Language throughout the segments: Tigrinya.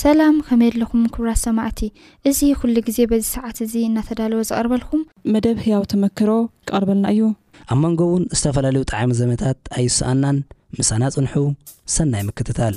ሰላም ከመይ ኣለኹም ክብራት ሰማዕቲ እዚ ኩሉ ግዜ በዚ ሰዓት እዚ እናተዳለወ ዝቐርበልኩም። መደብ ህያው ተመክሮ ክቐርበልና እዩ። ኣብ መንጎ እውን ዝተፈላለዩ ጠዓሚ ዘመታት ኣይሰኣናን ምሳና ፅንሑ ሰናይ ምክትታል።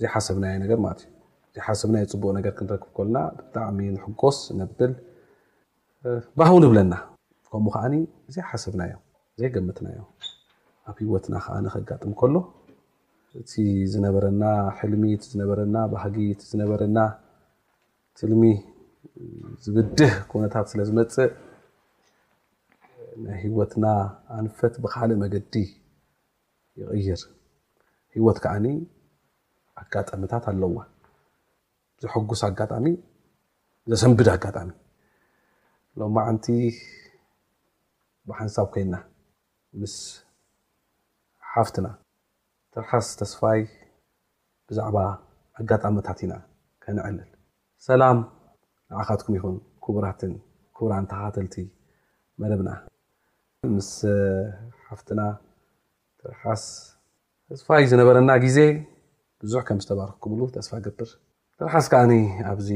ዘይሓሰብናዮ ነገር ማለት እዩ ዘይሓሰብናዮ ፅቡቅ ነገር ክንረክብ ከሎና ብጣዕሚ ንሕጎስ ነብል ባህ ውን ይብለና ከምኡ ከዓኒ ዘይሓሰብናዮ ዘይገመትናዮ ኣብ ሂወትና ከዓኒ ከጋጥም ከሎ እቲ ዝነበረና ሕልሚ እቲ ዝነበረና ባህጊ እቲ ዝነበረና ትልሚ ዝብድህ ኩነታት ስለ ዝመፅእ ናይ ሂወትና ኣንፈት ብካልእ መገዲ ይቕይር። ህይወት ከኣ ኣጋጣምታት ኣለዋ። ዘሐጉስ ኣጋጣሚ፣ ዘሰንብድ ኣጋጣሚ። ሎማዓንቲ ብሓንሳብ ኮይና ምስ ሓፍትና ትርሓስ ተስፋይ ብዛዕባ ኣጋጣምታት ኢና ከነዕልል። ሰላም ንዓኻትኩም ይኹን ክቡራትን ክቡራን ተኸታተልቲ መደብና። ምስ ሓፍትና ትርሓስ ተስፋይ ዝነበረና ግዜ ብዙሕ ከም ዝተባረኽኩምሉ ተስፋ እገብር። ትርሓስ ከኣኒ ኣብዚ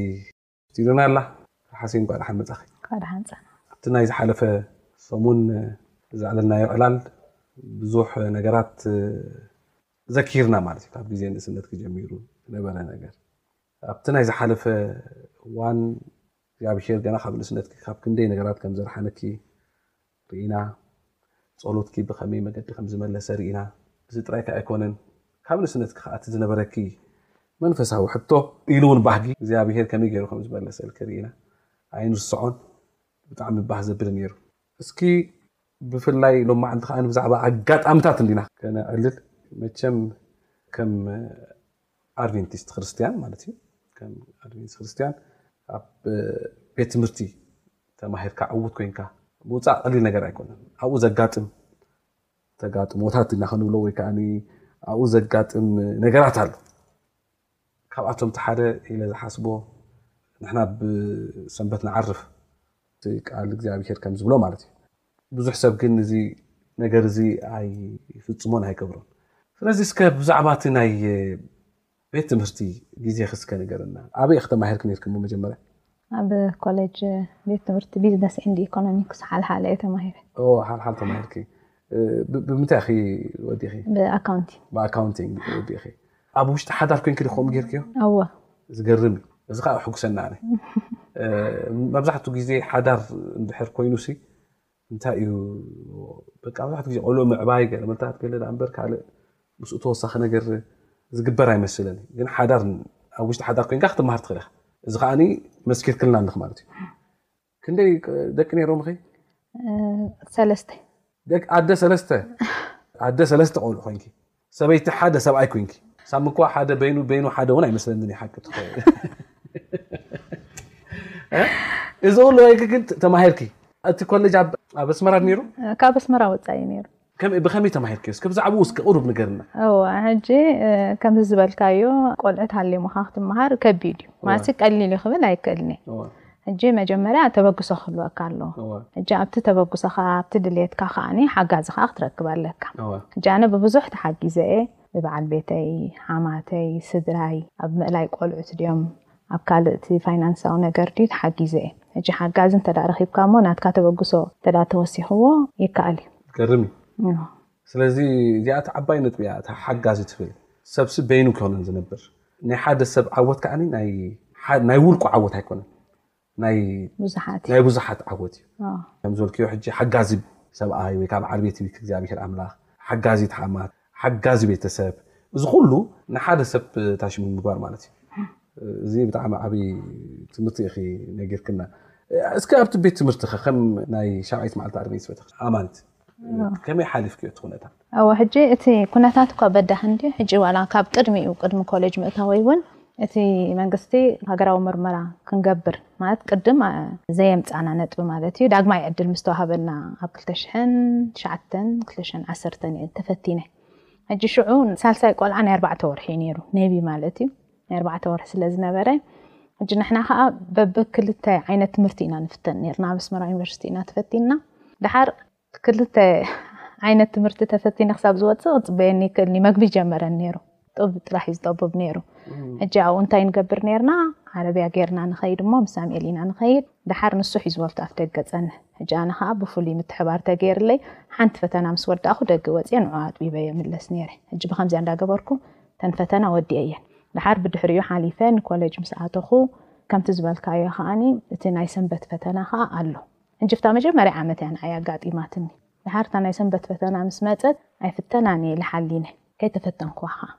ስቱድዮና ኣላ። ትርሓሰይ እንቋዕ ደሓን መጻኺ። እንቋዕ ደሓን ጸና። ኣብቲ ናይ ዝሓለፈ ሰሙን ዘዕለልናዮ ዕላል ብዙሕ ነገራት ዘኪርና ማለት እዩ ካብ ግዜ ንእስነትኪ ጀሚሩ ዝነበረ ነገር ኣብቲ ናይ ዝሓለፈ እዋን እግዚኣብሄር ገና ካብ ንእስነትኪ ካብ ክንደይ ነገራት ከም ዘድሓነኪ ርኢና፣ ጸሎትኪ ብኸመይ መገዲ ከም ዝመለሰ ርኢና፣ እዚ ጥራይ ከኣ ኣይኮነን ካብ ንእስነትኪ ከኣ እቲ ዝነበረኪ መንፈሳዊ ሕቶ ኢሉ ውን ባህጊ እግዚኣብሄር ከመይ ገይሩ ከም ዝመለሰልኪ ርኢና ኣይንርሰዖን ብጣዕሚ ባህ ዘብል ነይሩ። እስኪ ብፍላይ ሎማዓንቲ ከኣ ብዛዕባ ኣጋጣምታት እንዲና ከነዕልል መቸም ከም ኣድቨንቲስት ክርስትያን ማለት እዩ ከም ኣድቨንቲስት ክርስትያን ኣብ ቤት ትምህርቲ ተማሂርካ ዕውት ኮንካ ምውፃእ ቀሊል ነገር ኣይኮነን ኣብኡ ዘጋጥም ተጋጥሞታት ኢና ክንብሎ ወይ ከዓ ኣብኡ ዘጋጥም ነገራት ኣሎ ካብኣቶም እቲ ሓደ ኢለ ዝሓስቦ ንሕና ብሰንበት ንዓርፍ ቃል እግዚኣብሄር ከም ዝብሎ ማለት እዩ ብዙሕ ሰብ ግን እዚ ነገር እዚ ኣይፍጽሞን ኣይገብሮን። ስለዚ እስከ ብዛዕባ እቲ ናይ ቤት ትምህርቲ ግዜኺ እስከ ንገርና። ኣበይ ኢኺ ተማሂርኪ ነይርኪ እሞ መጀመርያ? ኣብ ኮሌጅ ቤት ትምህርቲ ቢዝነስ ኤንድ ኢኮኖሚክስ ሓልሓል እየ ተማሂረ። ኦ ሓልሓል ተማሂርኪ። ብምንታይ ኢኺ ወዲኺ? ብኣካውንቲንግ። ብኣካውንቲንግ ወዲኺ። ኣብ ውሽጢ ሓዳር ኮንኪ ዶ ከምኡ ጌርክዮ? እወ። ዝገርም እዩ። እዚ ከዓ ሕጉሰና ኣነ መብዛሕትኡ ግዜ ሓዳር እንድሕር ኮይኑሲ እንታይ እዩ በቃ መብዛሕትኡ ግዜ ቆልዑ ምዕባይ ገለ መልታት ገለ ደኣ እምበር ካልእ ምስኡ ተወሳኺ ነገር ዝግበር ኣይመስልን እዩ ግን ሓዳር ኣብ ውሽጢ ሓዳር ኮይንካ ክትመሃር ትኽእል ኢኻ እዚ ከዓኒ መስኪርክልና ኣለኽ ማለት እዩ ክንደይ ደቂ ነይሮምኺ? ሰለስተ። ደቂ ኣደ ሰለስተ? ኣደ ሰለስተ ቆልዑ ኮይንኪ፣ ሰበይቲ ሓደ ሰብኣይ ኮይንኪ። ሳሚ እኳ ሓደ በይኑ በይኑ ሓደ እውን ኣይመስለንን እዩ ሓቂ እዚ ኩሉ ኮይንኪ ግን ተማሂርኪ? እቲ ኮሌጅ ኣብ ኣስመራ ድዩ ነይሩ? ካብ ኣስመራ ወፃኢ እዩ ነይሩ። ከም ብከመይ ተማሂርክዮ እስከ ብዛዕባኡ እስከ ቁሩብ ንገርና እወ ሕጂ እ፣ ከምዚ ዝበልካዮ ቆልዑት ሃሊሙኻ ክትመሃር ከቢድ እዩ ማለት ቀሊል እዩ ክብል ኣይክእልን እየ እወ ሕጂ መጀመርያ ተበግሶ ክህልወካ ኣለዎ እወ ሕጂ ኣብቲ ተበግሶኻ ኣብቲ ድልየትካ ከዓኒ ሓጋዚ ከዓ ክትረክብ ኣለካ እወ ሕጂ ኣነ ብብዙሕ ተሓጊዘ እየ ብበዓል ቤተይ ሓማተይ ስድራይ ኣብ ምእላይ ቆልዑት ድዮም ኣብ ካልእ እቲ ፋይናንሳዊ ነገር ድዩ ተሓጊዘ እየ ሕጂ ሓጋዚ እንተድኣ ረኺብካ እሞ ናትካ ተበግሶ እንተድኣ ተወሲኽዎ ይከኣል እዩ። ዝገርም እዩ ስለዚ እዚኣ እቲ ዓባይ ነጥቢ እያ እታ ሓጋዚ ትብል ሰብሲ በይኑ ኣይኮነን ዝነብር ናይ ሓደ ሰብ ዓወት ከዓኒ ናይ ውልቁ ዓወት ኣይኮነን ናይ ብዙሓት ዓወት እዩ ከምዝበልክዮ ሕጂ ሓጋዚ ሰብኣይ ወይ ከዓ በዓል ቤት እግዚኣብሔር ኣምላኽ ሓጋዚት ሓማት ሓጋዚ ቤተሰብ እዚ ኩሉ ንሓደ ሰብ ታሽሙ ምግባር ማለት እዩ እዚ ብጣዕሚ ዓብይ ትምህርቲ ኢኺ ነጊርክና እስከ ኣብቲ ቤት ትምህርቲ ከ ከም ናይ ሻብዓይቲ መዓልቲ ኣድቨንቲስት ቤተክርስትያን ኣማኒት ከመይ ሓሊፍክዮ እቲ ኩነታት ኣዎ ሕጂ እቲ ኩነታት እኳ በዳህ እንድዩ ሕጂ ዋላ ካብ ቅድሚኡ ቅድሚ ኮሌጅ ምእታወይ እውን እቲ መንግስቲ ሃገራዊ ምርመራ ክንገብር ማለት ቅድም ዘየምጻና ነጥቢ ማለት እዩ ዳግማይ ዕድል ምስ ተዋሃበና ኣብ ክልተ ሽሕን ትሽዓተን ክልተ ሽሕን ዓሰርተን እየ ተፈቲነ ሕጂ ሽዑ ሳልሳይ ቆልዓ ናይ ኣርባዕተ ወርሒ እዩ ነይሩ ነቢ ማለት እዩ ናይ ኣርባዕተ ወርሒ ስለ ዝነበረ ሕጂ ንሕና ከዓ በብክልተ ዓይነት ትምህርቲ ኢና ንፍተን ነርና ኣብ ኣስመራ ዩኒቨርሲቲ ኢና ተፈቲንና ድሓር ክልተ ዓይነት ትምህርቲ ተፈቲነ ክሳብ ዝወፅእ ክፅበየኒ ይክእል እዩ መግቢ ይጀመረን ነይሩ ጡብ ጥራሕ እዩ ዝጠብብ ነይሩ ሕጂ ኣብኡ እንታይ ንገብር ነርና ዓረብያ ጌርና ንኸይድ እሞ ምስ ኣምኤል ኢና ንኸይድ ድሓር ንሱ ሒዝወልቱ ኣፍ ደገ ፀንሕ ሕጂ ኣነ ከዓ ብፍሉይ ምትሕባር ተገይርለይ ሓንቲ ፈተና ምስ ወዳእኹ ደገ ወፅየ ንዑ ኣጥቢበ የምለስ ነይረ ሕጂ ብከምዚኣ እንዳገበርኩ ተን ፈተና ወዲአየን ድሓር ብድሕሪኡ ሓሊፈ ንኮሌጅ ምስ ኣተኹ ከምቲ ዝበልካዮ ከዓኒ እቲ ናይ ሰንበት ፈተና ከዓ ኣሎ እንጅፍታ መጀመርያ ዓመት እያ ንዓይ ኣጋጢማትኒ። ደሓር እታ ናይ ሰንበት ፈተና ምስ መጸት ኣይፍተናን ኢየ ኢለ ሓሊነ። ከይተፈተንኩዋ ከኣ።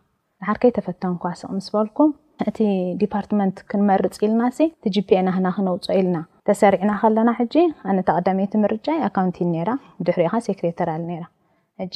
ደሓር ከይተፈተንኩዋ ስቕ ምስ በልኩም። እቲ ዲፓርትመንት ክንመርጽ ኢልናሲ እቲ GPA ናህና ክነውጽኦ ኢልና ተሰሪዕና ከለና ሕጂ ኣነ እታ ቀዳመይቲ ምርጫይ ኣካውንቲን ኔራ ብድሕሪኡ ከኣ ሴክሬተራል ኔራ። ሕጂ።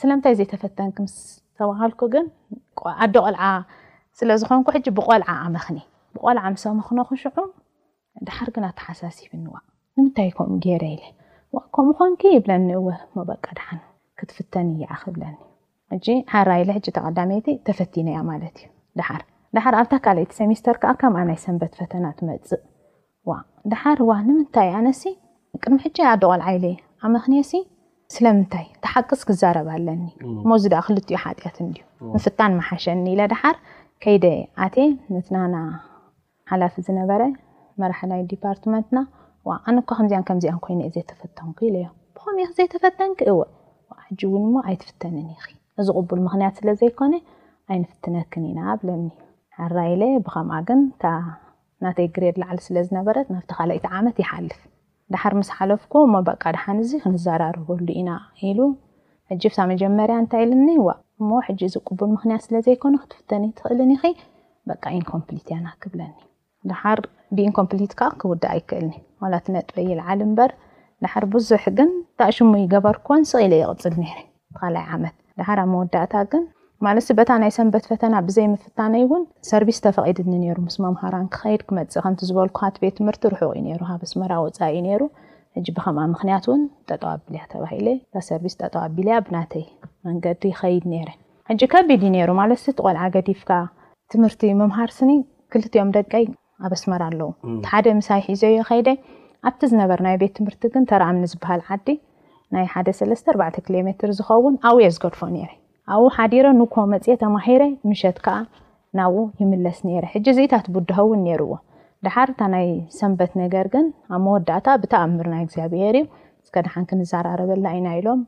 ስለምንታይ ዘይተፈተንክ ምስ ተባሃልኩ ግን ኣደ ቆልዓ ስለ ዝኾንኩ ሕጂ ብቆልዓ ኣመኽኒ ብቆልዓ ምስ ኣመኽነኹ ሽዑ ድሓር ግን ኣተሓሳሲብኒ ዋእ ንምንታይ ከምኡ ገይረ ኢለ ዋእ ከምኡ ኾንኪ ይብለኒ እወ መበቃ ድሓን ክትፍተን እያ ክብለኒ ሕጂ ሓራ ኢለ ሕጂ ተቐዳመይቲ ተፈቲነ እያ ማለት እዩ ድሓር ድሓር ኣብታ ካልኣይቲ ሴሚስተር ከዓ ከምኣ ናይ ሰንበት ፈተና ትመፅእ ዋእ ደሓር ዋእ ንምንታይ ኣነሲ ቅድሚ ሕጂ ኣደ ቆልዓ ኢለ ኣመኽንየሲ ስለምንታይ እቲ ሓቅስ ክዛረብ ኣለኒ እሞ እዚ ደኣ ክልቲኡ ሓጢኣት እንድዩ ምፍታን ምሓሸኒ ኢለ ደሓር ከይደ ኣትየ ነቲ ናህና ሓላፊ ዝነበረ መራሒ ናይ ዲፓርትመንትና ዋእ ኣነ እኳ ከምዚኣን ከምዚኣን ኮይነ እየ ዘይተፈተንኩ ኢለዮ ብኸምኡ ኢኺ ዘይተፈተንኪ እወ ሕጂ እውን እሞ ኣይትፍተንን ኢኺ እዚ ቅቡል ምክንያት ስለ ዘይኮነ ኣይንፍትነክን ኢና ብለኒ ሓራ ኢለ ብኸምኣ ግን እታ ናተይ ግሬድ ላዕሊ ስለ ዝነበረት ናብቲ ካልኣይቲ ዓመት ይሓልፍ። ደሓር ምስ ሓለፍኩ እሞ በቃ ደሓን እዚ ክንዘራረበሉ ኢና ኢሉ ሕጂ ብታ መጀመርያ እንታይ ኢልኒ ዋእ እሞ ሕጂ እዚ ቅቡል ምኽንያት ስለ ዘይኮነ ክትፍተኒ ኣይትኽእልን ኢኺ በቃ ኢንኮምፕሊት እያ ናኪ ብለኒ። ደሓር ብኢንኮምፕሊት ከኣ ክውዳእ ኣይክእልን'ዩ ዋላ እቲ ነጥበይ ይልዓል እምበር ደሓር ብዙሕ ግን ዳኣ ሽሙ እይገበርኩዎን ስቕ ኢለ ይቕጽል ነይረ። ብኻልኣይ ዓመት ደሓር ኣብ መወዳእታ ግን ማለትሲ በታ ናይ ሰንበት ፈተና ብዘይ ምፍታነይ እውን ሰርቢስ ተፈቒድኒ ነይሩ ምስ መምሃራን ክኸይድ ክመጽእ ከምቲ ዝበልኩኻ እቲ ቤት ትምህርቲ ርሑቕ እዩ ነይሩ ካብ ኣስመራ ወጻኢ እዩ ነይሩ ሕጂ ብከምኣ ምኽንያት እውን ጠጠው ኣቢልያ ተባሂለ እታ ሰርቢስ ጠጠው ኣቢልያ ብናተይ መንገዲ ይኸይድ ነይረ ሕጂ ከቢድ እዩ ነይሩ ማለትሲ እቲ ቆልዓ ገዲፍካ ትምህርቲ ምምሃር ስኒ ክልቲኦም ደቀይ ኣብ ኣስመራ ኣለዉ እቲ ሓደ ምሳይ ሒዘዮ ከይደ ኣብቲ ዝነበርናዮ ቤት ትምህርቲ ግን ተራኣምኒ ዝበሃል ዓዲ ናይ ሓደ ሰለስተ ኣርባዕተ ኪሎ ሜትር ዝኸውን ኣብኡ እየ ዝገድፎ ነይረ ኣብኡ ሓዲረ ንኮ መፅየ ተማሂረ ምሸት ከዓ ናብኡ ይምለስ ነይረ ሕጂ እዚኢታት ቡድሃ እውን ነይርዎ ድሓር እታ ናይ ሰንበት ነገር ግን ኣብ መወዳእታ ብተኣምር ናይ እግዚኣብሄር እዩ እስከ ድሓን ክንዘራረበላ ኢና ኢሎም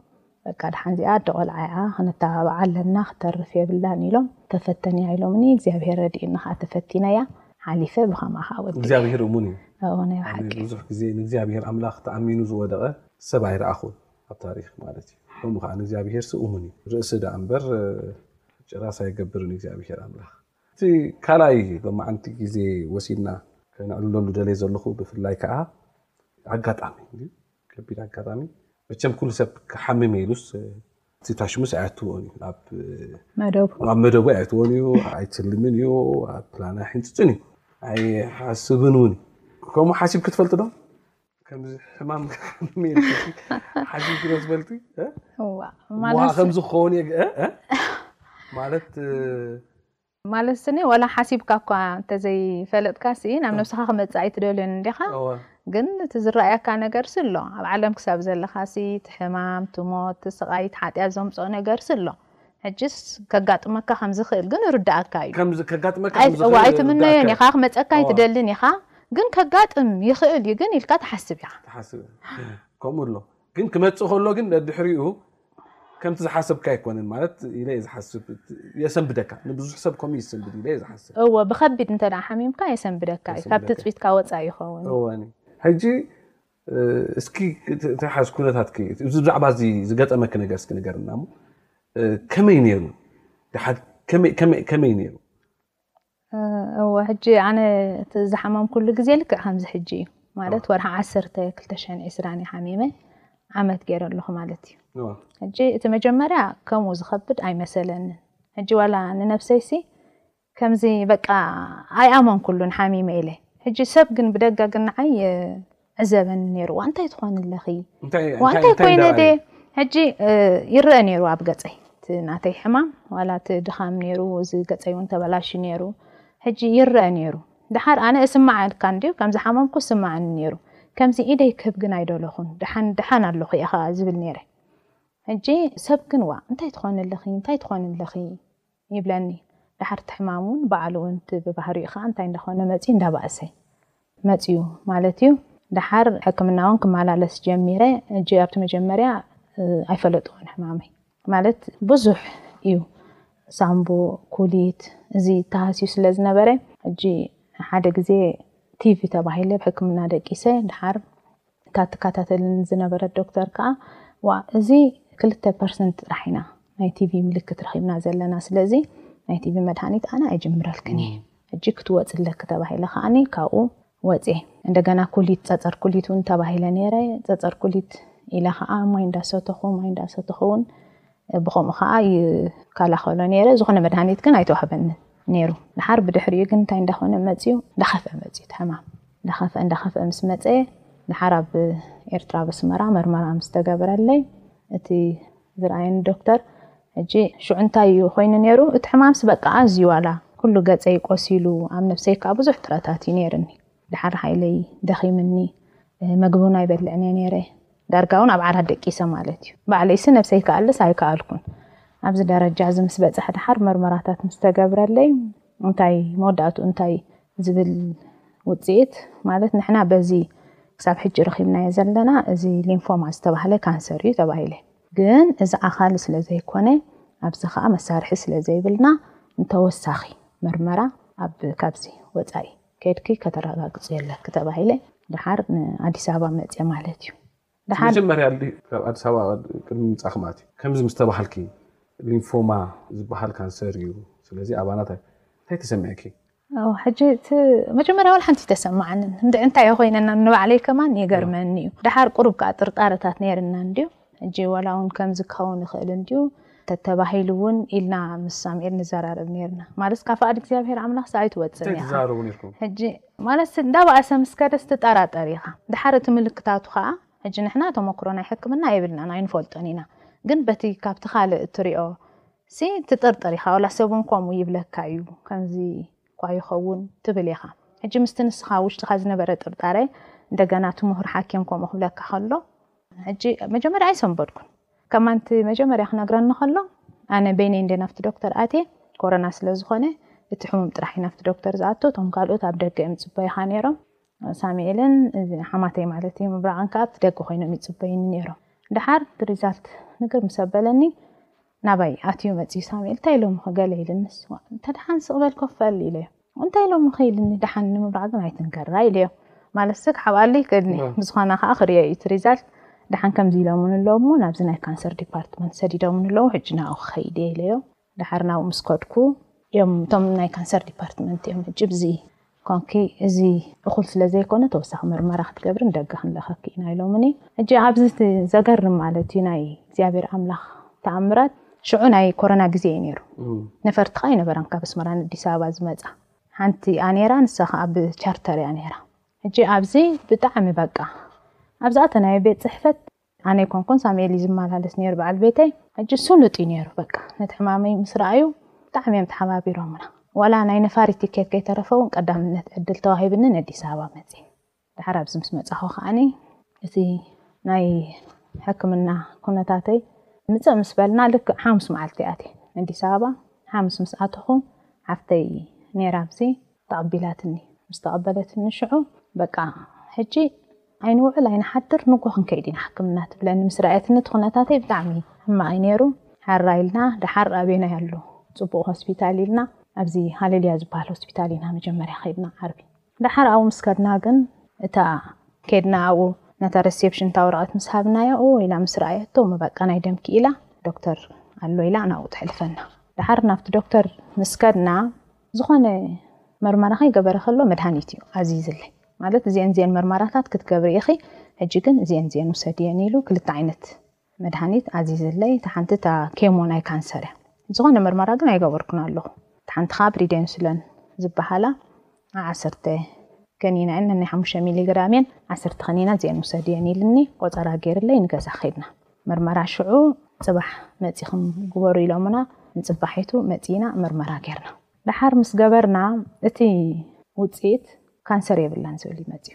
በቃ ድሓን እዚኣ ኣደ ቆልዓ እያ ክንተባባዓ ኣለና ክተርፍ የብላን ኢሎም ተፈተንያ ኢሎምኒ እግዚኣብሄር ረዲኡኒ ከዓ ተፈቲነያ ሓሊፈ ብከምኣ ከዓ ወዲኣ እግዚኣብሄር እሙን እዩ እዎ ናይ ኣነ ብሓቂ ብዙሕ ግዜ ንእግዚኣብሄር ኣምላኽ ተኣሚኑ ዝወደቐ ሰብ ኣይረኣኹን ኣብ ታሪኽ ማለት እዩ ከምኡ ከዓ ንእግዚኣብሄርሲ እሙን እዩ ርእሲ ደኣ እምበር ጭራስ ኣይገብርን እግዚኣብሄር ኣምላኽ እቲ ካልኣይ ሎማዓንቲ ግዜ ወሲድና ከነዕልለሉ ደልየ ዘለኹ ብፍላይ ከዓ ኣጋጣሚ ከቢድ ኣጋጣሚ መቸም ኩሉ ሰብ ክሓምም እየ ኢሉስ እቲ ታሽሙስ ኣያትዎን እዩ ኣብ መደቡ ኣያትዎን እዩ ኣይትልምን እዩ ኣብ ፕላን ኣይሕንፅፅን እዩ ኣይሓስብን እውን እዩ ከምኡ ሓሲብ ክትፈልጥ ዶ ከምዚ ሕማም ክሓምም እየ ሓሲብ ክትፈልጢ ከምዚ ክኸውን እየ ማለት ማለት ስኒ ዋላ ሓሲብካ እኳ እንተዘይፈለጥካሲ ናብ ነብስኻ ክመጽእ ኣይትደልዮን እንዲኻ፣ ግን እቲ ዝረኣየካ ነገርሲ ኣሎ። ኣብ ዓለም ክሳብ ዘለኻሲ እቲ ሕማም፣ እቲ ሞት፣ እቲ ስቓይ፣ እቲ ሓጢኣት ዘምጽኦ ነገርሲ ኣሎ። ሕጂስ ከጋጥመካ ከም ዝኽእል ግን እርደኣካ እዩ። ከምዚ ከጋጥመካ ከም ዝኽእል እርደኣካ እዩ። ኣይትምነዮን ኢኻ፣ ክመጸካ ኣይትደልን ኢኻ፣ ግን ከጋጥም ይኽእል እዩ ግን ኢልካ ትሓስብ ኢኻ። ትሓስብ ኢኻ። ከምኡ ኣሎ። ግን ክመጽእ ከሎ ግን ደድሕሪኡ ከምቲ ዝሓሰብካ ኣይኮነን ማለት ኢለ እየ ዝሓስብ የሰንብደካ ንብዙሕ ሰብ ከምኡ ይሰንብድ ኢለ እየ ዝሓስብ እወ ብከቢድ እንተ ሓሚምካ የሰንብደካ እዩ ካብ ትፅቢትካ ወፃኢ ይኸውን እወኒ ሕጂ እስኪ ተሓዝ ኩነታትኪ እዚ ብዛዕባ እዚ ዝገጠመኪ ነገር እስኪ ንገርና እሞ ከመይ ነይሩ ከመይ ነይሩ እወ ሕጂ ኣነ እቲ ዝሓመምኩሉ ግዜ ልክዕ ከምዚ ሕጂ እዩ ማለት ወርሒ ዓሰርተ ክልተ ሽሕን ዕስራን እዩ ሓሚመ ዓመት ገይረ ኣለኹ ማለት እዩ ሕጂ እቲ መጀመርያ ከምኡ ዝኸብድ ኣይመሰለንን ሕጂ ዋላ ንነብሰይሲ ከምዚ በቃ ኣይኣመንኩሉን ሓሚመ ኢለ ሕጂ ሰብ ግን ብደጋ ግን ንዓይ ዕዘበኒ ነይሩ ዋ እንታይ ትኾኒ ኣለኺ ዋ እንታይ ኮይነ ደ ሕጂ ይረአ ነይሩ ኣብ ገፀይ እቲ ናተይ ሕማም ዋላ እቲ ድኻም ነይሩ እዚ ገፀይ እውን ተበላሽዩ ነይሩ ሕጂ ይረአ ነይሩ ድሓር ኣነ እስማዓልካ እንድዩ ከም ዝሓመምኩ ስማዓኒ ነይሩ ከምዚ ኢደይ ክህብ ግን ኣይደለኹን ድሓን ድሓን ኣለኹ ኢኻ ዝብል ነይረ ሕጂ ሰብ ግን ዋ እንታይ ትኾኒ ኣለኺ እንታይ ትኾኒ ኣለኺ ይብለኒ ደሓር እቲ ሕማም ውን በዓሉ ውን እቲ ብባህሪኡ ከኣ እንታይ እንዳኾነ መጽዩ እንዳባእሰ መጽዩ ማለት እዩ ደሓር ሕክምና ውን ክመላለስ ጀሚረ እጂ ኣብቲ መጀመርያ ኣይፈለጥኩን ሕማመይ ማለት ብዙሕ እዩ ሳንቡ ኩሊት እዚ ተሃስዩ ስለ ዝነበረ እጂ ሓደ ግዜ ቲቪ ተባሂለ ብ ሕክምና ደቂሰ ደሓር እታ ትከታተልኒ ዝነበረት ዶክተር ከኣ ዋእ እዚ ክልተ ፐርሰንት ጥራሕ ኢና ናይ ቲቪ ምልክት ረኺብና ዘለና ስለዚ ናይ ቲቪ መድሃኒት ኣነ ኣይጅምረልክን እየ ሕጂ ክትወጺ ኣለኪ ተባሂለ ከኣ ካብኡ ወጽየ እንደገና ኩሊት ጸጸር ኩሊት እውን ተባሂለ ነይረ ጸጸር ኩሊት ኢለ ከኣ ማይ እንዳሰተኹ ማይ እንዳሰተኹ እውን ብኸምኡ ከኣ ይከላኸሎ ነይረ። ዝኾነ መድሃኒት ግን ኣይተዋህበንን ነይሩ። ደሓር ብድሕሪኡ ግን እንታይ እንዳኾነ መጺኡ እንዳኸፍአ መጺኡ እቲ ሕማም እንዳኸፍአ እንዳኸፍአ ምስ መጸ ደሓር ኣብ ኤርትራ ኣብ ኣስመራ መርመራ ምስ ተገብረለይ እቲ ዝረኣየኒ ዶክተር ሕጂ ሽዑ እንታይ እዩ ኮይኑ ነይሩ እቲ ሕማምስ በቃ ኣዝዩ ዋላ ኩሉ ገጸይ ቆሲሉ ኣብ ነብሰይ ከዓ ብዙሕ ጥረታት እዩ ነይርኒ ደሓር ሃይለይ ደኺምኒ መግቢ እውን ኣይበልዕን እየ ነይረ ዳርጋ እውን ኣብ ዓራት ደቂሰ ማለት እዩ። ባዕለይሲ ነብሰይ ክኣልስ ኣይከኣልኩን። ኣብዚ ደረጃ እዚ ምስ በፅሐ ደሓር መርመራታት ምስ ተገብረለይ እንታይ መወዳእቱ እንታይ ዝብል ውፅኢት ማለት ንሕና በዚ ክሳብ ሕጂ ረኺብናዮ ዘለና እዚ ሊንፎማ ዝተባህለ ካንሰር እዩ ተባሂለ ግን እዚ ኣኻሊ ስለ ዘይኮነ ኣብዚ ከዓ መሳርሒ ስለ ዘይብልና ንተወሳኺ ምርመራ ኣብ ካብዚ ወፃኢ ከድኪ ከተራጋግፅዮ ኣለኪ ተባሂለ ደሓር ንኣዲስ ኣበባ መፅየ ማለት እዩ። መጀመርያ ካብ ኣዲስ ኣበባ ቅድሚ ምምፃእኪ ማለት እዩ ከምዚ ምስ ተባሃልኪ ሊንፎማ ዝበሃል ካንሰር እዩ ስለዚ ኣባና እንታይ ተሰሚዕኪ? ሕጂ እቲ መጀመርያ ዋላ ሓንቲ ተሰማዓንን እንድዒ እንታይ ኮይነና ንባዕለይ ከማን ይገርመኒ እዩ። ደሓር ቁሩብ ከዓ ጥርጣረታት ነይርና እንድዩ ሕጂ ዋላ ውን ከምዚ ክኸውን ይኽእል እንድዩ ተተባሂሉ ውን ኢልና ምስ ሳሙኤል ንዘራረብ ነርና ማለት ካብ ፍቃድ እግዚኣብሄር ኣምላኽ ሰ ኣይትወጽእን ኢኻ ሕጂ ማለት እንዳባኣሰ ምስ ከደስ ትጠራጠር ኢኻ ድሓር እቲ ምልክታቱ ከዓ ሕጂ ንሕና ተመክሮ ናይ ሕክምና የብልናን ኣይንፈልጦን ኢና ግን በቲ ካብቲ ካልእ እትሪኦ ሲ ትጥርጥር ኢኻ ዋላ ሰብ ውን ከምኡ ይብለካ እዩ ከምዚ እኳ ይኸውን ትብል ኢኻ ሕጂ ምስቲ ንስኻ ውሽጥኻ ዝነበረ ጥርጣረ እንደገና እቲ ምሁር ሓኪም ከምኡ ክብለካ ከሎ ሕጂ መጀመርያ ኣይሰንበድኩን ከማን እቲ መጀመርያ ክነግረኒ ከሎ ኣነ በይነይ እንደ ናብቲ ዶክተር ኣቴ ኮረና ስለ ዝኾነ እቲ ሕሙም ጥራሕ እዩ ናብቲ ዶክተር ዝኣቶ እቶም ካልኦት ኣብ ደገ እዮም ዝፅበዩኻ ነይሮም ሳሙኤልን ሓማተይ ማለት እዩ ምብራቕን ከዓ ኣብቲ ደገ ኮይኖም ይፅበዩኒ ነይሮም ድሓር እቲ ሪዛልት ንግር ምስ ኣበለኒ ናባይ ኣትዩ መፅዩ ሳሙኤል እንታይ ኢሎምኸ ገለ ኢልንስ እንተድሓን ስቕበል ኮፍ በል ኢለዮ እንታይ ኢሎም ንኸይድኒ ደሓን ንምብራዕ ግን ኣይትንከራ ኢለዮ ማለት ሰብ ሓብኣለይ ከድኒ ብዝኾነ ከዓ ክሪኦ እዩ እቲ ሪዛልት ደሓን ከምዚ ኢሎምን ኣለዉ እሞ ናብዚ ናይ ካንሰር ዲፓርትመንት ሰዲዶምን ኣለዉ ሕጂ ናብኡ ክኸይድ እየ ኢለዮ ደሓር ናብኡ ምስ ከድኩ እዮም እቶም ናይ ካንሰር ዲፓርትመንት እዮም ሕጂ ብዚ ኮንኪ እዚ እኹል ስለ ዘይኮነ ተወሳኺ ምርመራ ክትገብሪ ንደገ ክንለኸኪ ኢና ኢሎምኒ ሕጂ ኣብዚ ዘገርም ማለት እዩ ናይ እግዚኣብሔር ኣምላኽ ተኣምራት ሽዑ ናይ ኮረና ግዜ እዩ ነይሩ ነፈርቲ ከዓ ኣይነበረን ካብ ኣስመራ ንኣዲስ ኣበባ ዝመፃ ሓንቲ እያ ነይራ ንሳ ከዓ ብቻርተር እያ ነይራ ሕጂ ኣብዚ ብጣዕሚ በቃ ኣብዚ ኣተናዮ ቤት ፅሕፈት ኣነ ይኮንኩን ሳሙኤል እዩ ዝመላለስ ነይሩ በዓል ቤተይ ሕጂ ስሉጥ እዩ ነይሩ በቃ ነቲ ሕማመይ ምስ ረኣዩ ብጣዕሚ እዮም ተሓባቢሮምና ዋላ ናይ ነፋሪ ቲኬት ከይተረፈ እውን ቀዳምነት ዕድል ተዋሂብኒ ንኣዲስ ኣበባ መፅእ ድሓር ኣብዚ ምስ መጻኹ ከኣ እቲ ናይ ሕክምና ኩነታተይ ምጽእ ምስ በልና ልክዕ ሓሙስ መዓልቲ ኣትየ ኣዲስ ኣበባ ሓሙስ ምስ ኣተኹ ሓፍተይ ነይራ ኣብዚ ተቐቢላትኒ ምስ ተቐበለትኒ ሽዑ በቃ ሕጂ ኣይንውዕል ኣይንሓድር ንጎ ክንከይድ ኢና ሕክምና ትብለኒ ምስ ረኣየትኒ እቲ ኩነታተይ ብጣዕሚ ሕማቕ እዩ ነይሩ ሓራ ኢልና ድሓር ኣበየናይ ኣሎ ጽቡቕ ሆስፒታል ኢልና ኣብዚ ሃለልያ ዝበሃል ሆስፒታል ኢና መጀመርያ ከይድና ዓርቢ ደሓር ኣብኡ ምስ ከድና ግን እታ ኬድና ኣብኡ ነታ ረሴፕሽን እታ ወረቐት ምስ ሃብናያ ኦይ ኢላ ምስ ረኣየቶ እሞ በቃ ናይ ደምኪ ኢላ ዶክተር ኣሎ ኢላ ናብኡ ተሕልፈና። ደሓር ናብቲ ዶክተር ምስ ከድና ዝኾነ መርመራ ከይገበረ ከሎ መድሃኒት እዩ ኣዚዝለይ። ማለት እዚኤን እዚኤን መርመራታት ክትገብሪ ኢኺ ሕጂ ግን እዚኤን እዚኤን ውሰድየን ኢሉ ክልተ ዓይነት መድሃኒት ኣዚዝለይ እታ ሓንቲ እታ ኬሞ ናይ ካንሰር እያ ዝኾነ ምርመራ ግን ኣይገበርኩን ኣለኹ እታ ሓንቲ ከዓ ብሪደንስሎን ዝበሃላ ዓሰርተ ከኒና እየን ነናይ ሓሙሽተ ሚሊግራም እየን ዓሰርተ ከኒና እዚአን ውሰድየን ኢልኒ ቆፀራ ገይርለይ ንገዛ ከይድና ምርመራ ሽዑ ፅባሕ መፂኹም ግበሩ ኢሎምና ንፅባሒቱ መፂና ምርመራ ገይርና ደሓር ምስ ገበርና እቲ ውፅኢት ካንሰር የብላን ዝብል ይመፅዩ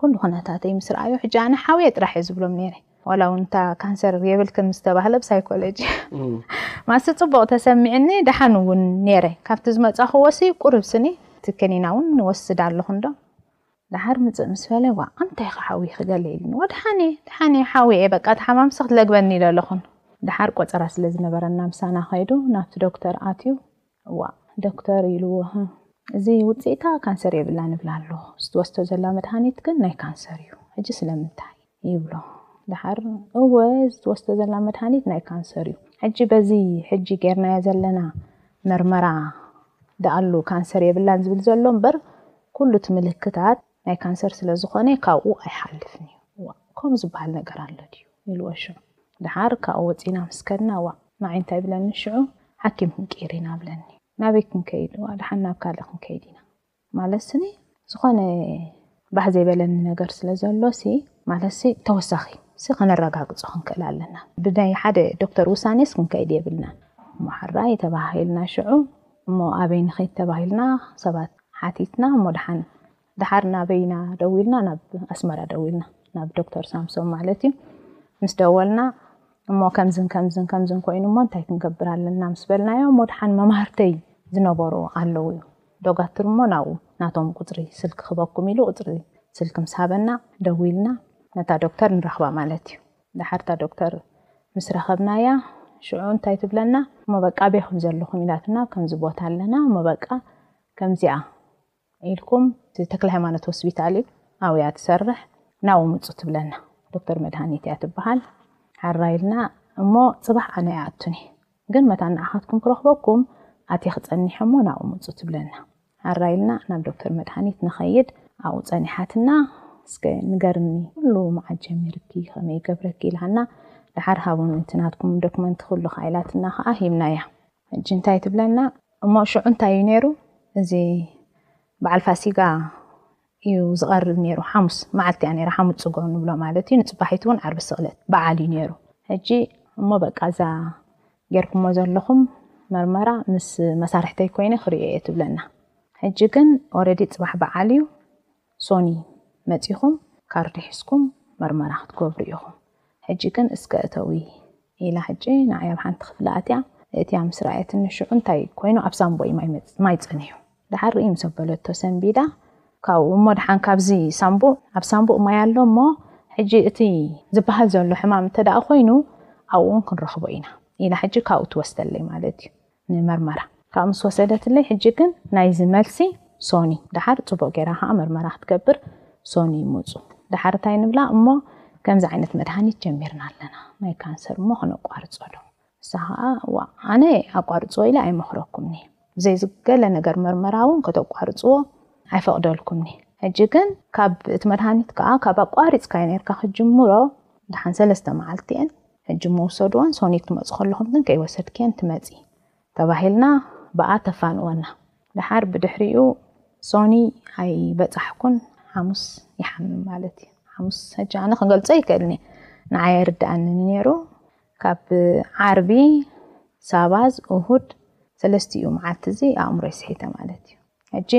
ኩሉ ኩነታተይ ምስ ረኣዮ ሕጂ ኣነ ሓውየ ጥራሕ እየ ዝብሎም ነይረ ዋላ እውን እታ ካንሰር የብልክን ዝተባህለ ብሳይኮሎጂ ማሲ ፅቡቕ ተሰሚዕኒ ደሓን እውን ነይረ ካብቲ ዝመፃኹዎ ሲ ቁርብ ስኒ እቲ ከኒና እውን ንወስድ ኣለኹ እንዶ ደሓር ምፅእ ምስ በለ ዋ እንታይ ኢኻ ሓውይ ክገለ ኢልኒ ወድሓን እየ ደሓን እየ ሓውየ እየ በቃ እቲ ሓማምሲ ክትለግበኒ ኢለ ኣለኹን ደሓር ቆፀራ ስለ ዝነበረና ምሳና ከይዱ ናብቲ ዶክተር ኣትዩ እዋእ ዶክተር ኢልዎ ህም እዚ ውጽኢታ ካንሰር የብላን ይብላ ኣሎ ዝትወስዶ ዘላ መድሃኒት ግን ናይ ካንሰር እዩ ሕጂ ስለምንታይ ይብሎ ደሓር እወ ዝትወስዶ ዘላ መድሃኒት ናይ ካንሰር እዩ ሕጂ በዚ ሕጂ ጌርናዮ ዘለና መርመራ ደኣሉ ካንሰር የብላን ዝብል ዘሎ እምበር ኩሉ እቲ ምልክታት ናይ ካንሰር ስለ ዝኾነ ካብኡ ኣይሓልፍን እዩ። ዋእ ከምኡ ዝበሃል ነገር ኣሎ ድዩ? ኢልዎ ሽዑ። ደሓር ካብኡ ወጺእና ምስ ከድና ዋእ ንዓይ እንታይ ብለኒ ሽዑ፣ ሓኪም ክንቅይር ኢና ብለኒ። ናበይ ክንከይድ? ዋእ ደሓን ናብ ካልእ ክንከይድ ኢና። ማለት'ሲ ዝኾነ ባህ ዘይበለኒ ነገር ስለ ዘሎ'ሲ፣ ማለት'ሲ ተወሳኺ ሲ ከነረጋግጾ ክንክእል ኣለና። ብናይ ሓደ ዶክተር ውሳኔስ ክንከይድ የብልናን። እሞ ሕራይ ተበሃሂልና ሽዑ። እሞ ኣበይ ንኺድ ተባሂልና ሰባት ሓቲትና እሞ ደሓን ደሓር ናበይ ኢና ደዊልና ናብ ኣስመራ ደዊልና ናብ ዶክተር ሳምሶም ማለት እዩ ምስ ደወልና እሞ ከምዝን ከምዝን ከምዝን ኮይኑ እሞ እንታይ ክንገብር ኣለና ምስ በልናዮ እሞ ደሓን መማህርተይ ዝነበሩ ኣለዉ እዩ ዶጋትር እሞ ናብኡ ናቶም ቁፅሪ ስልኪ ክበኩም ኢሉ ቁፅሪ ስልኪ ምስ ሃበና ደዊልና ነታ ዶክተር ንረኽባ ማለት እዩ ደሓር እታ ዶክተር ምስ ረኸብናያ ሽዑ እንታይ ትብለና፣ እሞ በቃ ኣበይኩም ዘለኹም ኢላትና፣ ኣብ ከምዚ ቦታ ኣለና፣ እሞ በቃ ከምዚኣ ኢልኩም እቲ ተክለሃይማኖት ሆስፒታል እዩ፣ ኣብኡ እያ ትሰርሕ፣ ናብኡ ምጹ ትብለና። ዶክተር መድሃኒት እያ ትበሃል። ሓራ ኢልና እሞ ጽባሕ ኣነ ኣይኣቱን እየ፣ ግን መታን ንዓኻትኩም ክረኽበኩም ኣትየ ክጸኒሕ እሞ ናብኡ ምጹ ትብለና። ሐራይ ኢልና ናብ ዶክተር መድሃኒት ንኸይድ ኣብኡ ጸኒሓትና እስከ ንገርኒ ኩሉ መዓት ጀሚርኪ ከመይ ይገብረኪ ኢልሃና ደሓር ሃቡኒ እቲ ናትኩም ዶክመንት ኩሉ ከኣ ኢላትና ከኣ ሂብናያ ሕጂ እንታይ ትብለና እሞ ሽዑ እንታይ እዩ ነይሩ እዚ በዓል ፋሲጋ እዩ ዝቐርብ ነይሩ። ሓሙስ መዓልቲ እያ ነይራ፣ ሓሙስ ፅግዑ ንብሎ ማለት እዩ። ንፅባሒቱ እውን ዓርቢ ስቕለት በዓል እዩ ነይሩ። ሕጂ እሞ በቃ እዛ ጌርኩሞ ዘለኹም መርመራ ምስ መሳርሕተይ ኮይነ ክርእዮ እየ ትብለና። ሕጂ ግን ኦረዲ ፅባሕ በዓል እዩ፣ ሶኒ መፂኹም ካርዲ ሒዝኩም መርመራ ክትገብሩ ኢኹም። ሕጂ ግን እስከ እተዊ ኢላ ሕጂ ንዓይ ኣብ ሓንቲ ክፍሊ ኣትያ እትያ ምስ ረኣየትኒ ሽዑ እንታይ ኮይኑ ኣብ ሳንቡእይ ማይ ጸኒሑ ደሓር ርእይ ምስ ኣበለቶ ሰንቢዳ ካብኡ እሞ ደሓን ካብዚ ሳንቡእ ኣብ ሳንቡእ ማይ ኣሎ እሞ ሕጂ እቲ ዝበሃል ዘሎ ሕማም እንተደኣ ኮይኑ ኣብኡውን ክንረኽቦ ኢና ኢላ ሕጂ ካብኡ ትወስደለይ ማለት እዩ ንመርመራ ካብ ምስ ወሰደትለይ ሕጂ ግን ናይዚ መልሲ ሶኒ ደሓር ፅቡቅ ገይራ ከዓ መርመራ ክትገብር ሶኒ ይምፁ ደሓር እንታይ ንብላ እሞ ከምዚ ዓይነት መድሃኒት ጀሚርና ኣለና ናይ ካንሰር እሞ ክነቋርፆ ዶ ንሳ ከዓ ዋ ኣነ ኣቋርፅዎ ኢለ ኣይመክረኩምኒ ብዘይ ዝገለ ነገር መርመራ እውን ከተቋርፅዎ ኣይፈቅደልኩምኒ ሕጂ ግን ካብ እቲ መድሃኒት ከዓ ካብ ኣቋሪፅካዮ ነርካ ክጅምሮ ድሓን ሰለስተ መዓልቲ እየን ሕጂ እሞ ውሰድወን ሶኒ ክትመጹ ከለኹም ግን ከይወሰድክየን ትመጺ ተባሂልና ብኣ ተፋንወና ደሓር ብድሕሪኡ ሶኒ ኣይበጻሕኩን ሓሙስ ይሓምም ማለት እዩ ሓሙስ ሕጂ ኣነ ክገልጾ ይክእልኒ ንዓይ ኣይርድኣኒ ነይሩ ካብ ዓርቢ ሳባዝ እሁድ ሰለስቲኡ መዓልቲ እዚ ኣእምሮ ይስሒተ ማለት እዩ ሕጂ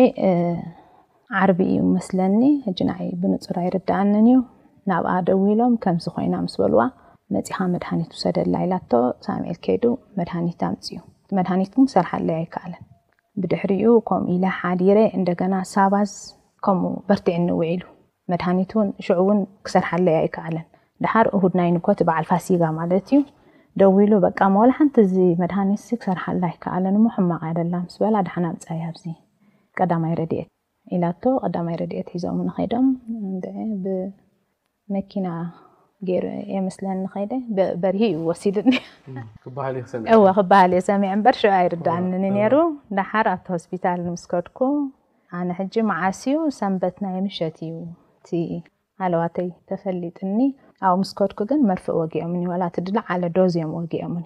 ዓርቢ እዩ መስለኒ ሕጂ ንዓይ ብንጹር ኣይርድኣንን እዩ ናብኣ ደዊሎም ከምዚ ኮይና ምስ በልዋ መጺኻ መድሃኒት ውሰደላ ኢላቶ ሳሙኤል ከይዱ መድሃኒት ኣምጺኡ እቲ መድሃኒት ግን ክሰርሓለይ ኣይከኣለን ብድሕሪኡ ከምኡ ኢለ ሓዲረ እንደገና ሳባዝ ከምኡ በርቲዕኒ ውዒሉ መድሃኒት እውን ሽዑ እውን ክሰርሓለይ ኣይከኣለን። ደሓር እሁድ ናይ ንኮት በዓል ፋሲጋ ማለት እዩ ደዊሉ በቃ እሞ ዋላ ሓንቲ እዚ መድሃኒት እዚ ክሰርሓላ ኣይከኣለን እሞ ሕማቕ እያ ደላ ምስ በላ ደሓን ኣምጻያ ኣብዚ ቀዳማይ ረድኤት ኢላቶ ቀዳማይ ረድኤት ሒዞምኒ ከይዶም እንድዒ ብመኪና ገይሩ እየ መስለኒ ከይደ በርሂ እዩ ወሲድኒ እወ ክበሃል እየ ሰሚዐ እምበር ሽዑ ኣይርዳእንን ነይሩ ደሓር ኣብቲ ሆስፒታል ምስ ከድኩ ኣነ ሕጂ መዓስ እዩ ሰንበት ናይ ምሸት እዩ እቲ ሃለዋተይ ተፈሊጥኒ ኣብኡ ምስ ከድኩ ግን መርፍእ ወጊኦምኒ ዋላ እቲ ድላዕ ኣለ ዶዝ እዮም ወጊኦምኒ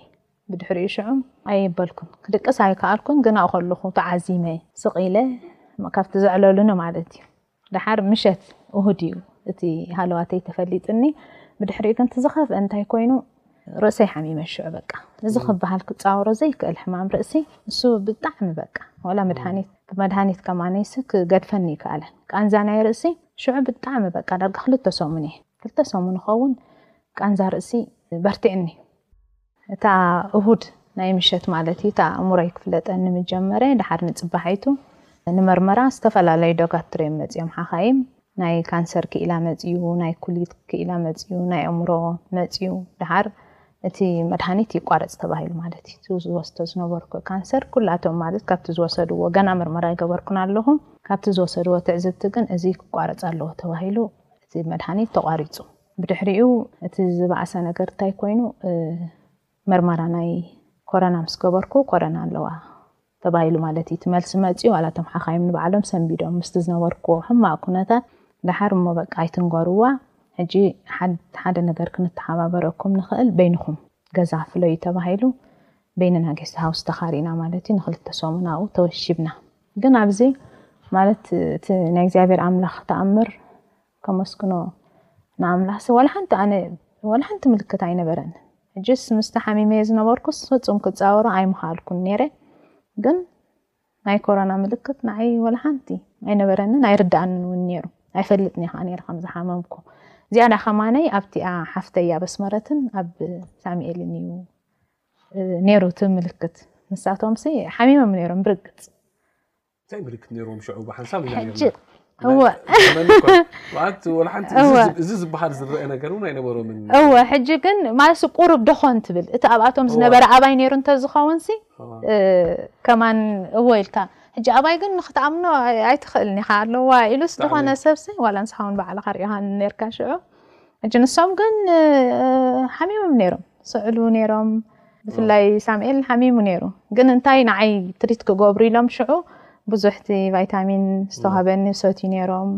ብድሕሪኡ ሽዑ ኣይበልኩን ክድቅስ ኣይከኣልኩን ግና ከለኹ ተዓዚመ ስቕ ኢለ ካብቲ ዘዕለሉኒ ማለት እዩ ደሓር ምሸት እሁድ እዩ እቲ ሃለዋተይ ተፈሊጥኒ ብድሕሪኡ ግን ትዝኸፍአ እንታይ ኮይኑ ርእሰይ ሓሚመ ሽዑ በቃ እዚ ክበሃል ክፃወሮ ዘይክእል ሕማም ርእሲ ንሱ ብጣዕሚ በቃ ዋላ መድሃኒት ብመድሃኒት ከማነይሲ ክገድፈኒ ይከኣለን ቃንዛ ናይ ርእሲ ሽዑ ብጣዕሚ በቃ ዳርጋ ክልተ ሰሙን እየ ክልተ ሰሙን ይኸውን ቃንዛ ርእሲ በርቲዕኒ እታ እሁድ ናይ ምሸት ማለት እዩ እታ እሙረይ ክፍለጠኒ ምጀመረ ድሓር ንፅባሒቱ ንመርመራ ዝተፈላለዩ ዶጋትር እዮም መፅኦም ሓኻይም ናይ ካንሰር ክኢላ መጺኡ፣ ናይ ኩሊት ክኢላ መጺኡ፣ ናይ ኣእምሮ መጺኡ፣ ደሓር እቲ መድሃኒት ይቋረጽ ተባሂሉ ማለት እዩ። እቲ ዝወስዶ ዝነበርኩ ካንሰር ኩላቶም ማለት ካብቲ ዝወሰድዎ ገና ምርመራ ይገበርኩን ኣለኹ። ካብቲ ዝወሰድዎ ትዕዝብቲ ግን እዚ ክቋረጽ ኣለዎ ተባሂሉ እቲ መድሃኒት ተቋሪጹ። ብድሕሪኡ እቲ ዝበኣሰ ነገር እንታይ ኮይኑ ምርመራ ናይ ኮረና ምስ ገበርኩ ኮረና ኣለዋ ተባሂሉ ማለት እዩ እቲ መልሲ መፅዩ ዋላ እቶም ሓኻይም ንባዕሎም ሰንቢዶም ምስቲ ዝነበርክዎ ሕማቕ ኩነታት ደሓር እሞ በቃ ኣይትንገርዋ ሕጂ ሓደ ነገር ክንተሓባበረኩም ንኽእል በይንኹም ገዛ ፍለዩ ተባሂሉ በይንና ጌስት ሃውስ ተኻሪና ማለት እዩ ንክልተ ሰሙን ኣብኡ ተወሺብና ግን ኣብዚ ማለት እቲ ናይ እግዚኣብሔር ኣምላኽ ተኣምር ከመስግኖ ንኣምላኽሲ ዋላ ሓንቲ ኣነ ዋላ ሓንቲ ምልክት ኣይነበረን ሕጅስ ምስ ተሓሚመየ ዝነበርኩስ ፍጹም ክጻወሮ ኣይምኻልኩን ነይረ ግን ናይ ኮሮና ምልክት ንዓይ ወላ ሓንቲ ኣይነበረንን ኣይርድኣንን እውን ነይሩ ኣይፈልጥን ኢኻ ነይረ ከም ዝሓመምኩ ዝያዳ ከማነይ ኣብቲኣ ሓፍተይ ኣብ ኣስመረትን ኣብ ሳሙኤልን እዩ ነይሩ እቲ ምልክት ንሳቶምሲ ሓሚሞም ነይሮም ብርግፅ እንታይ ምልክት ነይርዎም ሽዑ ብሓንሳብ ኢና ነርና ሕጂ እወ ዘመን እኮ ማለት ወላ ሓንቲ እዚ እወ። ዝ- እዚ ዝበሃል ዝረአ ነገር እውን ኣይነበሮምን እወ ሕጂ ግን ማለት ሲ ቁሩብ ደኾን ትብል እቲ ኣብኣቶም ዝነበረ ኣባይ ነይሩ እንተዝኸውን ሲ ኣዎ። እ፣ ከማን እወ ኢልካ ሕጂ ኣባይ ግን ንክትኣምኖ ኣይ- ኣይትኽእልን ኢኻ ኣለዋ ኢሉስ ብጣዕሚ። ዝኾነ ሰብሲ ዋላ ንስኻ እውን ባዕልኻ ሪኢኻ ነርካ ሽዑ ሕጂ ንሶም ግን እ፣ ሓሚሞም ነይሮም ስዕሉ ነይሮም ብፍላይ ሳሙኤል ሓሚሙ ነይሩ ግን እንታይ ንዓይ ትሪት ክገብሩ ኢሎም ሽዑ ብዙሕ እቲ ቫይታሚን ዝተዋህበኒ ሰትዩ ነይሮም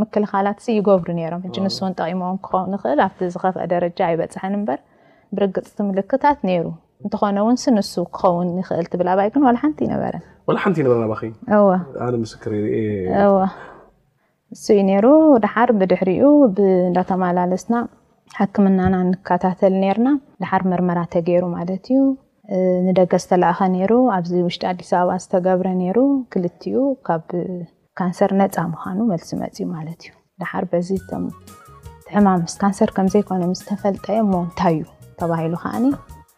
ምክልኻላት ሲ ይገብሩ ነይሮም ሕጂ ንሱ እውን ጠቂሞም ክኸውን ይኽእል ኣብቲ ዝኸፍአ ደረጃ ኣይበፅሐን እምበር ብርግፅ እቲ ምልክታት ነይሩ እንተኾነ እውን ሲ ንሱ ክኸውን ይኽእል ትብል ኣባይ ግን ዋላ ሓንቲ ይነበረን ዋላ ሓንቲ ይነበረን ኣባኺ እወ ኣነ ምስክር እየ እወ እሱ እዩ ነይሩ ድሓር ብድሕሪኡ ብእንዳተማላለስና ሕክምናና ንካታተል ነርና ድሓር መርመራ ተገይሩ ማለት እዩ ንደገ ዝተላእኸ ነይሩ ኣብዚ ውሽጢ ኣዲስ ኣበባ ዝተገብረ ነይሩ ክልቲኡ ካብ ካንሰር ነፃ ምዃኑ መልሲ መፅዩ ማለት እዩ ድሓር በዚ ቶም ሕማም ምስ ካንሰር ከም ዘይኮነ ምስ ተፈልጠ እሞ እንታይ እዩ ተባሂሉ ከዓኒ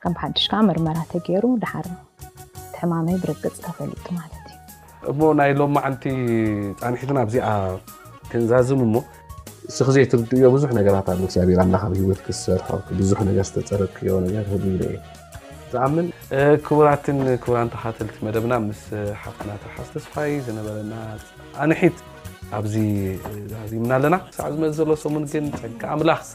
ከም ሓድሽ ከዓ ምርመራ ተገይሩ ድሓር እቲ ሕማመይ ብርግፅ ተፈሊጡ ማለት እዩ እሞ ናይ ሎምዓንቲ ፃንሒትና ኣብዚኣ ክንዛዝም እሞ። እስኺ ዘይትርድእዮ ብዙሕ ነገራት ኣሎ እግዚኣብሔር ኣምላኽ ኣብ ህይወትኪ ዝሰርሖ ብዙሕ ነገር ዝተፀረብክዮ ነገር ህሉው ኢለ እየ ዝኣምን። ክቡራትን ክቡራን ተኻተልቲ መደብና ምስ ሓፍትና ትርሓስ ተስፋይ ዝነበረና ፃንሒት ኣብዚ ዛዚምና ኣለና። ክሳዕ ዝመፅእ ዘሎ ሰሙን ግን ፀጋ ኣምላኽ